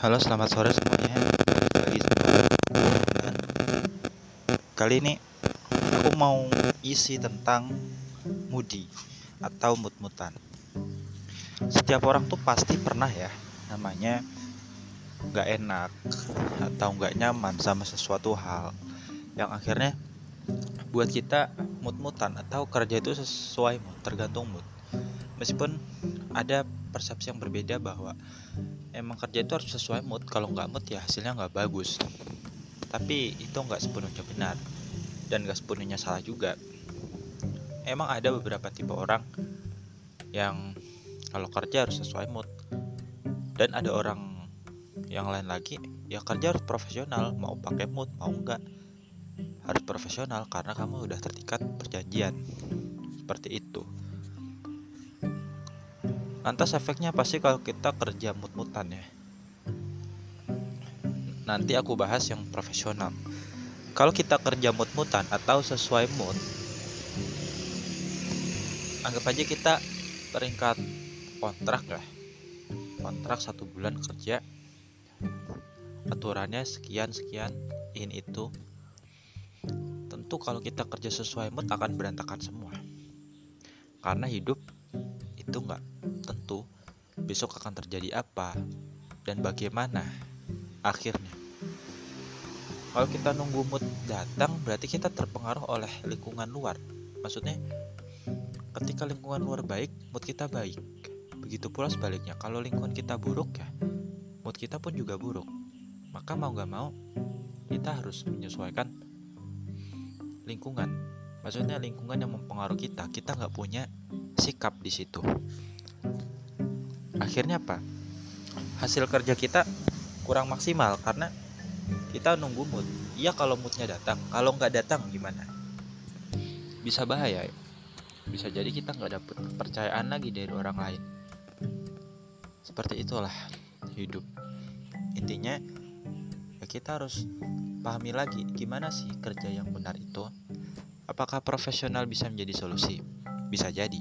Halo, selamat sore semuanya. Balik lagi Fernand. Kali ini aku mau isi tentang moody atau mut-mutan. Setiap orang tuh pasti pernah ya namanya nggak enak atau nggak nyaman sama sesuatu hal yang akhirnya buat kita mut-mutan atau kerja itu sesuai mood, tergantung mood. Meskipun ada persepsi yang berbeda bahwa emang kerja itu harus sesuai mood. Kalau nggak mood ya hasilnya nggak bagus. Tapi itu nggak sepenuhnya benar. Dan nggak sepenuhnya salah juga. Emang ada beberapa tipe orang yang kalau kerja harus sesuai mood. Dan ada orang yang lain lagi ya kerja harus profesional. Mau pakai mood mau enggak harus profesional. Karena kamu udah tertikat perjanjian. Seperti itu Lantas efeknya pasti kalau kita kerja mut-mutan ya. Nanti aku bahas yang profesional. Kalau kita kerja mut-mutan atau sesuai mood, anggap aja kita peringkat kontrak lah. Kontrak satu bulan kerja, aturannya sekian sekian, ini itu. Tentu kalau kita kerja sesuai mood akan berantakan semua. Karena hidup itu nggak tentu besok akan terjadi apa dan bagaimana akhirnya. Kalau kita nunggu mood datang, berarti kita terpengaruh oleh lingkungan luar. Maksudnya, ketika lingkungan luar baik, mood kita baik. Begitu pula sebaliknya, kalau lingkungan kita buruk ya, mood kita pun juga buruk. Maka mau gak mau, kita harus menyesuaikan lingkungan. Maksudnya lingkungan yang mempengaruhi kita, kita nggak punya sikap di situ. Akhirnya apa? Hasil kerja kita kurang maksimal karena kita nunggu mood. Iya kalau moodnya datang, kalau nggak datang gimana? Bisa bahaya. Ya? Bisa jadi kita nggak dapet kepercayaan lagi dari orang lain. Seperti itulah hidup. Intinya ya kita harus pahami lagi gimana sih kerja yang benar itu. Apakah profesional bisa menjadi solusi? Bisa jadi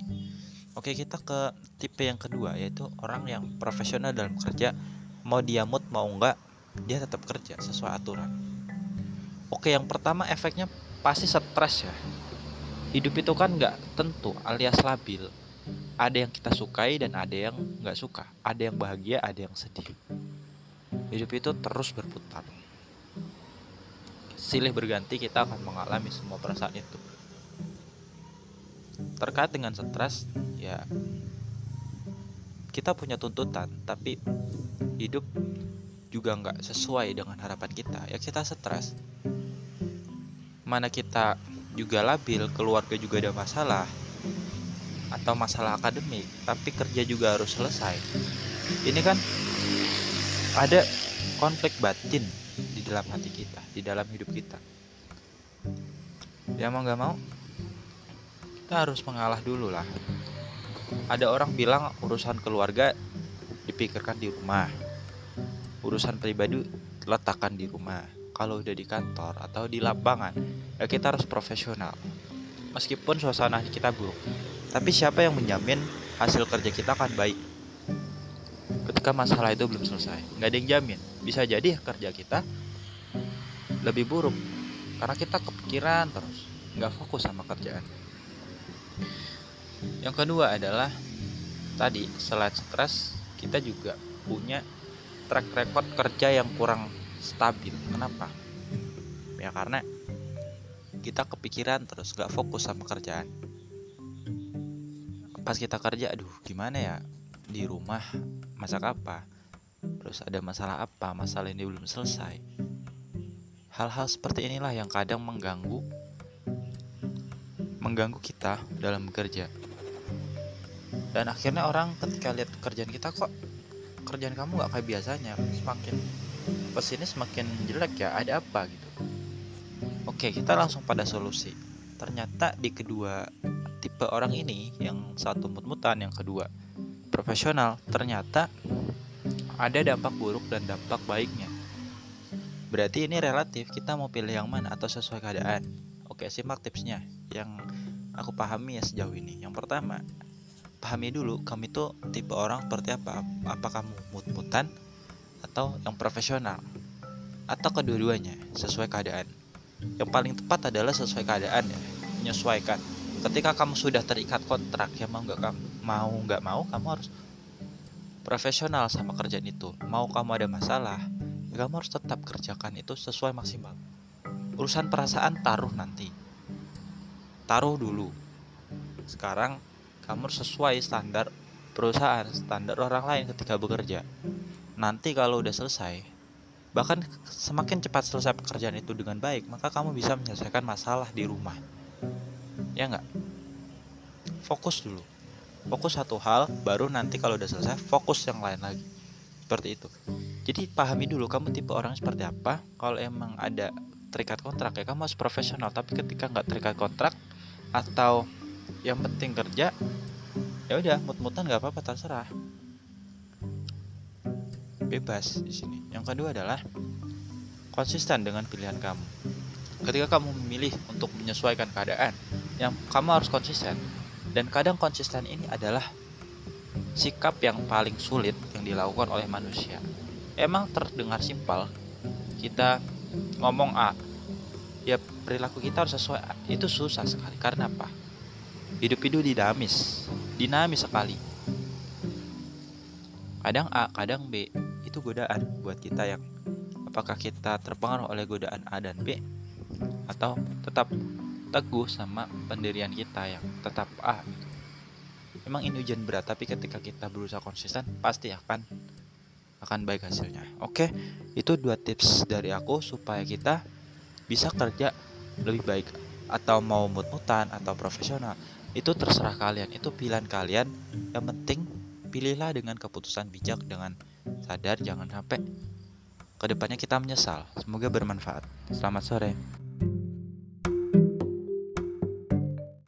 Oke kita ke tipe yang kedua yaitu orang yang profesional dalam kerja mau dia mood mau enggak dia tetap kerja sesuai aturan. Oke yang pertama efeknya pasti stres ya. Hidup itu kan nggak tentu alias labil. Ada yang kita sukai dan ada yang nggak suka. Ada yang bahagia, ada yang sedih. Hidup itu terus berputar. Silih berganti kita akan mengalami semua perasaan itu terkait dengan stres ya kita punya tuntutan tapi hidup juga nggak sesuai dengan harapan kita. Ya kita stres. Mana kita juga labil keluarga juga ada masalah atau masalah akademik tapi kerja juga harus selesai. Ini kan ada konflik batin di dalam hati kita di dalam hidup kita. Ya mau nggak mau kita harus mengalah dulu lah. Ada orang bilang urusan keluarga dipikirkan di rumah. Urusan pribadi letakkan di rumah. Kalau udah di kantor atau di lapangan, ya kita harus profesional. Meskipun suasana kita buruk. Tapi siapa yang menjamin hasil kerja kita akan baik? Ketika masalah itu belum selesai, nggak ada yang jamin. Bisa jadi kerja kita lebih buruk karena kita kepikiran terus, nggak fokus sama kerjaan. Yang kedua adalah tadi selain stres kita juga punya track record kerja yang kurang stabil. Kenapa? Ya karena kita kepikiran terus gak fokus sama kerjaan. Pas kita kerja, aduh gimana ya di rumah masak apa? Terus ada masalah apa? Masalah ini belum selesai. Hal-hal seperti inilah yang kadang mengganggu mengganggu kita dalam bekerja. Dan akhirnya orang ketika lihat kerjaan kita kok kerjaan kamu gak kayak biasanya? Semakin ke sini semakin jelek ya? Ada apa? Gitu. Oke kita langsung pada solusi. Ternyata di kedua tipe orang ini yang satu mut-mutan yang kedua profesional ternyata ada dampak buruk dan dampak baiknya. Berarti ini relatif kita mau pilih yang mana atau sesuai keadaan? Oke simak tipsnya yang aku pahami ya sejauh ini. Yang pertama, pahami dulu kamu itu tipe orang seperti apa. Apa kamu mut-mutan atau yang profesional? Atau kedua-duanya sesuai keadaan? Yang paling tepat adalah sesuai keadaan ya menyesuaikan. Ketika kamu sudah terikat kontrak ya mau nggak kamu mau nggak mau kamu harus profesional sama kerjaan itu. Mau kamu ada masalah ya kamu harus tetap kerjakan itu sesuai maksimal. Urusan perasaan taruh nanti taruh dulu. Sekarang kamu sesuai standar perusahaan standar orang lain ketika bekerja. Nanti kalau udah selesai bahkan semakin cepat selesai pekerjaan itu dengan baik maka kamu bisa menyelesaikan masalah di rumah. Ya nggak? Fokus dulu. Fokus satu hal baru nanti kalau udah selesai fokus yang lain lagi. Seperti itu. Jadi pahami dulu kamu tipe orang seperti apa. Kalau emang ada terikat kontrak ya kamu harus profesional. Tapi ketika nggak terikat kontrak atau yang penting kerja ya udah mut-mutan nggak apa-apa terserah. Bebas di sini. Yang kedua adalah konsisten dengan pilihan kamu. Ketika kamu memilih untuk menyesuaikan keadaan yang kamu harus konsisten. Dan kadang konsisten ini adalah sikap yang paling sulit yang dilakukan oleh manusia. Emang terdengar simpel kita ngomong A ya perilaku kita harus sesuai. Itu susah sekali. Karena apa? Hidup itu dinamis. Dinamis sekali. Kadang A kadang B. Itu godaan buat kita yang apakah kita terpengaruh oleh godaan A dan B atau tetap teguh sama pendirian kita yang tetap A. Gitu. Emang ini ujian berat tapi ketika kita berusaha konsisten pasti akan akan baik hasilnya. Oke, itu dua tips dari aku supaya kita bisa kerja lebih baik atau mau mut-mutan atau profesional. Itu terserah kalian, itu pilihan kalian. Yang penting pilihlah dengan keputusan bijak dengan sadar jangan sampai ke depannya kita menyesal. Semoga bermanfaat. Selamat sore.